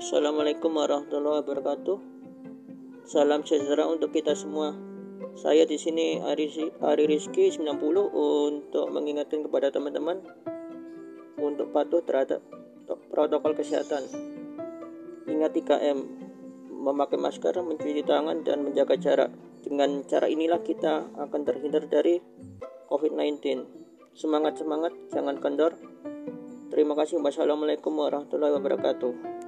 Assalamualaikum warahmatullahi wabarakatuh. Salam sejahtera untuk kita semua. Saya di sini Ari, Ari Rizky 90 untuk mengingatkan kepada teman-teman untuk patuh terhadap protokol kesehatan. Ingat 3M, memakai masker, mencuci tangan, dan menjaga jarak. Dengan cara inilah kita akan terhindar dari COVID-19. Semangat-semangat, jangan kendor. Terima kasih. Wassalamualaikum warahmatullahi wabarakatuh.